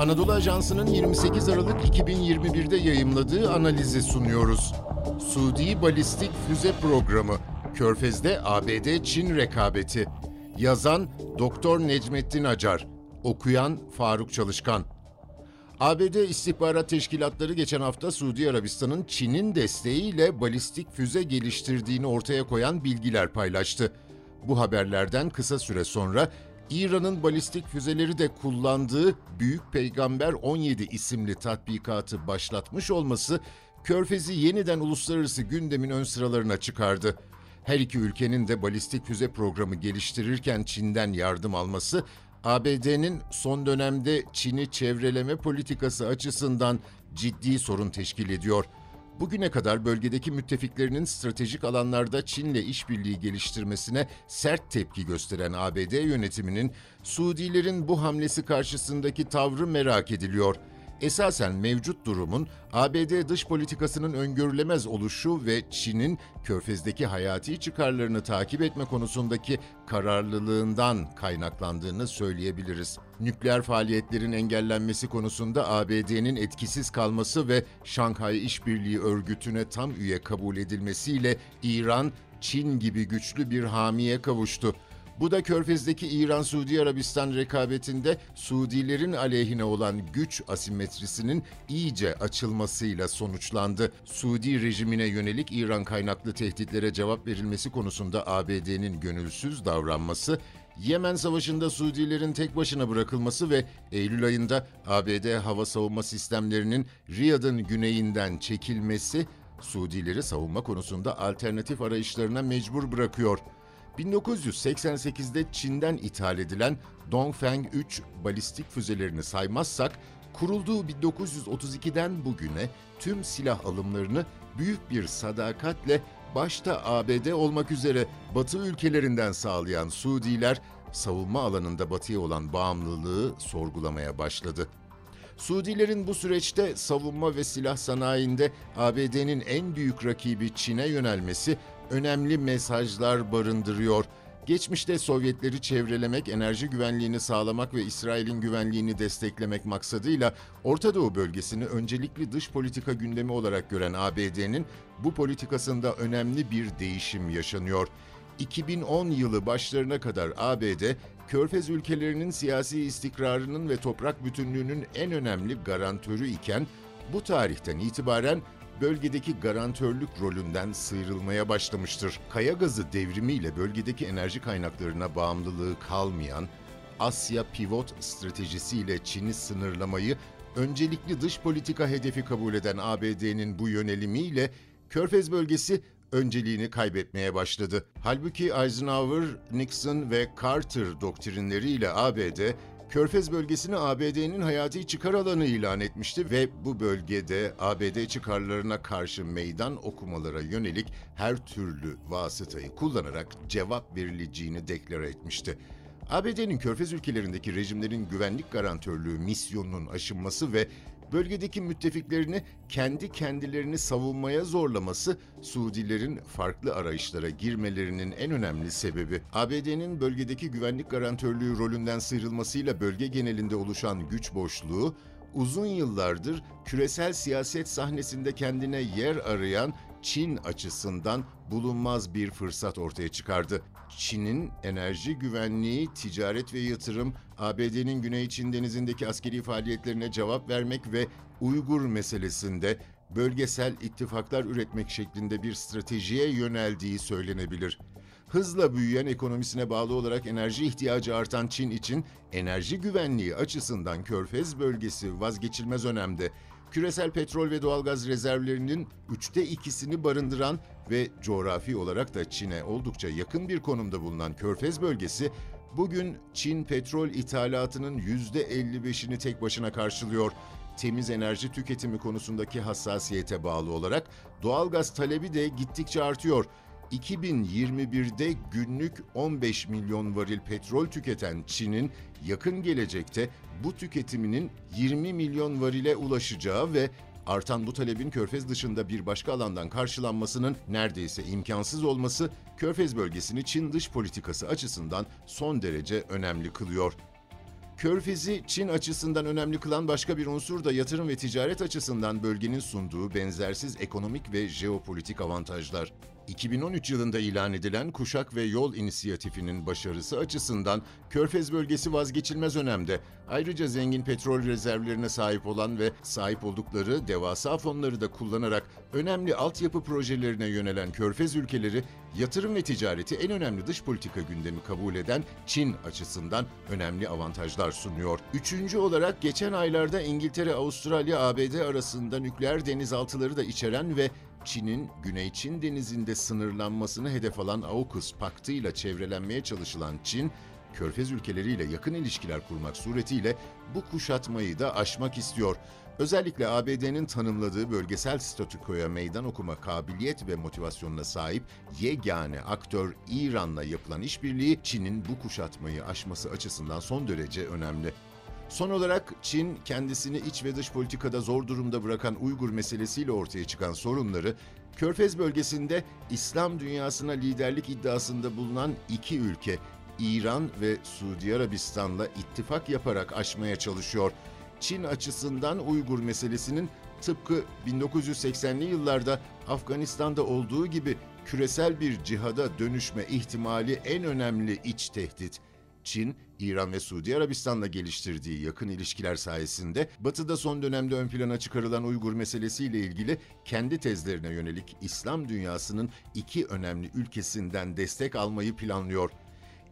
Anadolu Ajansı'nın 28 Aralık 2021'de yayımladığı analizi sunuyoruz. Suudi Balistik Füze Programı, Körfez'de ABD-Çin rekabeti. Yazan Doktor Necmettin Acar, okuyan Faruk Çalışkan. ABD İstihbarat Teşkilatları geçen hafta Suudi Arabistan'ın Çin'in desteğiyle balistik füze geliştirdiğini ortaya koyan bilgiler paylaştı. Bu haberlerden kısa süre sonra İran'ın balistik füzeleri de kullandığı Büyük Peygamber 17 isimli tatbikatı başlatmış olması Körfez'i yeniden uluslararası gündemin ön sıralarına çıkardı. Her iki ülkenin de balistik füze programı geliştirirken Çin'den yardım alması ABD'nin son dönemde Çin'i çevreleme politikası açısından ciddi sorun teşkil ediyor. Bugüne kadar bölgedeki müttefiklerinin stratejik alanlarda Çin'le işbirliği geliştirmesine sert tepki gösteren ABD yönetiminin Suudilerin bu hamlesi karşısındaki tavrı merak ediliyor esasen mevcut durumun ABD dış politikasının öngörülemez oluşu ve Çin'in Körfez'deki hayati çıkarlarını takip etme konusundaki kararlılığından kaynaklandığını söyleyebiliriz. Nükleer faaliyetlerin engellenmesi konusunda ABD'nin etkisiz kalması ve Şanghay İşbirliği Örgütü'ne tam üye kabul edilmesiyle İran, Çin gibi güçlü bir hamiye kavuştu. Bu da Körfez'deki İran-Suudi Arabistan rekabetinde Suudilerin aleyhine olan güç asimetrisinin iyice açılmasıyla sonuçlandı. Suudi rejimine yönelik İran kaynaklı tehditlere cevap verilmesi konusunda ABD'nin gönülsüz davranması, Yemen Savaşı'nda Suudilerin tek başına bırakılması ve Eylül ayında ABD hava savunma sistemlerinin Riyad'ın güneyinden çekilmesi, Suudileri savunma konusunda alternatif arayışlarına mecbur bırakıyor. 1988'de Çin'den ithal edilen Dongfeng 3 balistik füzelerini saymazsak, kurulduğu 1932'den bugüne tüm silah alımlarını büyük bir sadakatle başta ABD olmak üzere Batı ülkelerinden sağlayan Suudiler, savunma alanında Batı'ya olan bağımlılığı sorgulamaya başladı. Suudilerin bu süreçte savunma ve silah sanayinde ABD'nin en büyük rakibi Çin'e yönelmesi önemli mesajlar barındırıyor. Geçmişte Sovyetleri çevrelemek, enerji güvenliğini sağlamak ve İsrail'in güvenliğini desteklemek maksadıyla Orta Doğu bölgesini öncelikli dış politika gündemi olarak gören ABD'nin bu politikasında önemli bir değişim yaşanıyor. 2010 yılı başlarına kadar ABD, Körfez ülkelerinin siyasi istikrarının ve toprak bütünlüğünün en önemli garantörü iken bu tarihten itibaren bölgedeki garantörlük rolünden sıyrılmaya başlamıştır. Kaya gazı devrimiyle bölgedeki enerji kaynaklarına bağımlılığı kalmayan Asya pivot stratejisiyle Çin'i sınırlamayı öncelikli dış politika hedefi kabul eden ABD'nin bu yönelimiyle Körfez bölgesi önceliğini kaybetmeye başladı. Halbuki Eisenhower, Nixon ve Carter doktrinleriyle ABD Körfez bölgesini ABD'nin hayati çıkar alanı ilan etmişti ve bu bölgede ABD çıkarlarına karşı meydan okumalara yönelik her türlü vasıtayı kullanarak cevap verileceğini deklare etmişti. ABD'nin Körfez ülkelerindeki rejimlerin güvenlik garantörlüğü misyonunun aşınması ve bölgedeki müttefiklerini kendi kendilerini savunmaya zorlaması Suudilerin farklı arayışlara girmelerinin en önemli sebebi. ABD'nin bölgedeki güvenlik garantörlüğü rolünden sıyrılmasıyla bölge genelinde oluşan güç boşluğu uzun yıllardır küresel siyaset sahnesinde kendine yer arayan Çin açısından bulunmaz bir fırsat ortaya çıkardı. Çin'in enerji güvenliği, ticaret ve yatırım, ABD'nin Güney Çin denizindeki askeri faaliyetlerine cevap vermek ve Uygur meselesinde bölgesel ittifaklar üretmek şeklinde bir stratejiye yöneldiği söylenebilir. Hızla büyüyen ekonomisine bağlı olarak enerji ihtiyacı artan Çin için enerji güvenliği açısından Körfez bölgesi vazgeçilmez önemde küresel petrol ve doğalgaz rezervlerinin üçte ikisini barındıran ve coğrafi olarak da Çin'e oldukça yakın bir konumda bulunan Körfez bölgesi, bugün Çin petrol ithalatının yüzde 55'ini tek başına karşılıyor. Temiz enerji tüketimi konusundaki hassasiyete bağlı olarak doğalgaz talebi de gittikçe artıyor. 2021'de günlük 15 milyon varil petrol tüketen Çin'in yakın gelecekte bu tüketiminin 20 milyon varile ulaşacağı ve artan bu talebin Körfez dışında bir başka alandan karşılanmasının neredeyse imkansız olması Körfez bölgesini Çin dış politikası açısından son derece önemli kılıyor. Körfez'i Çin açısından önemli kılan başka bir unsur da yatırım ve ticaret açısından bölgenin sunduğu benzersiz ekonomik ve jeopolitik avantajlar. 2013 yılında ilan edilen Kuşak ve Yol İnisiyatifi'nin başarısı açısından Körfez bölgesi vazgeçilmez önemde. Ayrıca zengin petrol rezervlerine sahip olan ve sahip oldukları devasa fonları da kullanarak önemli altyapı projelerine yönelen Körfez ülkeleri yatırım ve ticareti en önemli dış politika gündemi kabul eden Çin açısından önemli avantajlar sunuyor. Üçüncü olarak geçen aylarda İngiltere, Avustralya, ABD arasında nükleer denizaltıları da içeren ve Çin'in Güney Çin denizinde sınırlanmasını hedef alan AUKUS paktı ile çevrelenmeye çalışılan Çin, Körfez ülkeleriyle yakın ilişkiler kurmak suretiyle bu kuşatmayı da aşmak istiyor. Özellikle ABD'nin tanımladığı bölgesel statükoya meydan okuma kabiliyet ve motivasyonuna sahip yegane aktör İran'la yapılan işbirliği Çin'in bu kuşatmayı aşması açısından son derece önemli. Son olarak Çin kendisini iç ve dış politikada zor durumda bırakan Uygur meselesiyle ortaya çıkan sorunları Körfez bölgesinde İslam dünyasına liderlik iddiasında bulunan iki ülke İran ve Suudi Arabistan'la ittifak yaparak aşmaya çalışıyor. Çin açısından Uygur meselesinin tıpkı 1980'li yıllarda Afganistan'da olduğu gibi küresel bir cihada dönüşme ihtimali en önemli iç tehdit. Çin, İran ve Suudi Arabistan'la geliştirdiği yakın ilişkiler sayesinde Batı'da son dönemde ön plana çıkarılan Uygur meselesiyle ilgili kendi tezlerine yönelik İslam dünyasının iki önemli ülkesinden destek almayı planlıyor.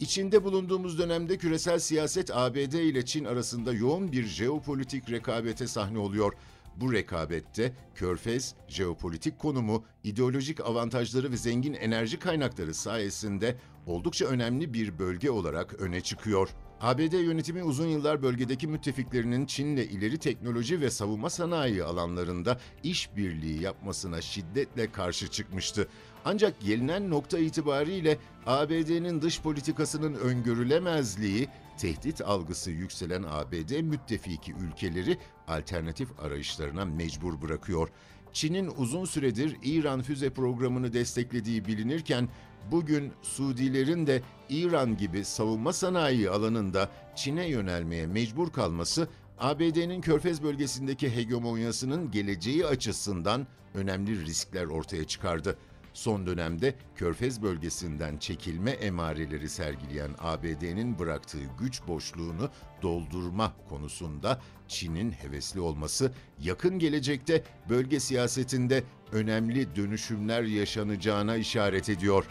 İçinde bulunduğumuz dönemde küresel siyaset ABD ile Çin arasında yoğun bir jeopolitik rekabete sahne oluyor. Bu rekabette Körfez, jeopolitik konumu, ideolojik avantajları ve zengin enerji kaynakları sayesinde oldukça önemli bir bölge olarak öne çıkıyor. ABD yönetimi uzun yıllar bölgedeki müttefiklerinin Çin'le ileri teknoloji ve savunma sanayi alanlarında işbirliği yapmasına şiddetle karşı çıkmıştı. Ancak gelinen nokta itibariyle ABD'nin dış politikasının öngörülemezliği, tehdit algısı yükselen ABD müttefiki ülkeleri alternatif arayışlarına mecbur bırakıyor. Çin'in uzun süredir İran füze programını desteklediği bilinirken bugün Suudilerin de İran gibi savunma sanayi alanında Çin'e yönelmeye mecbur kalması ABD'nin Körfez bölgesindeki hegemonyasının geleceği açısından önemli riskler ortaya çıkardı. Son dönemde Körfez bölgesinden çekilme emareleri sergileyen ABD'nin bıraktığı güç boşluğunu doldurma konusunda Çin'in hevesli olması yakın gelecekte bölge siyasetinde önemli dönüşümler yaşanacağına işaret ediyor.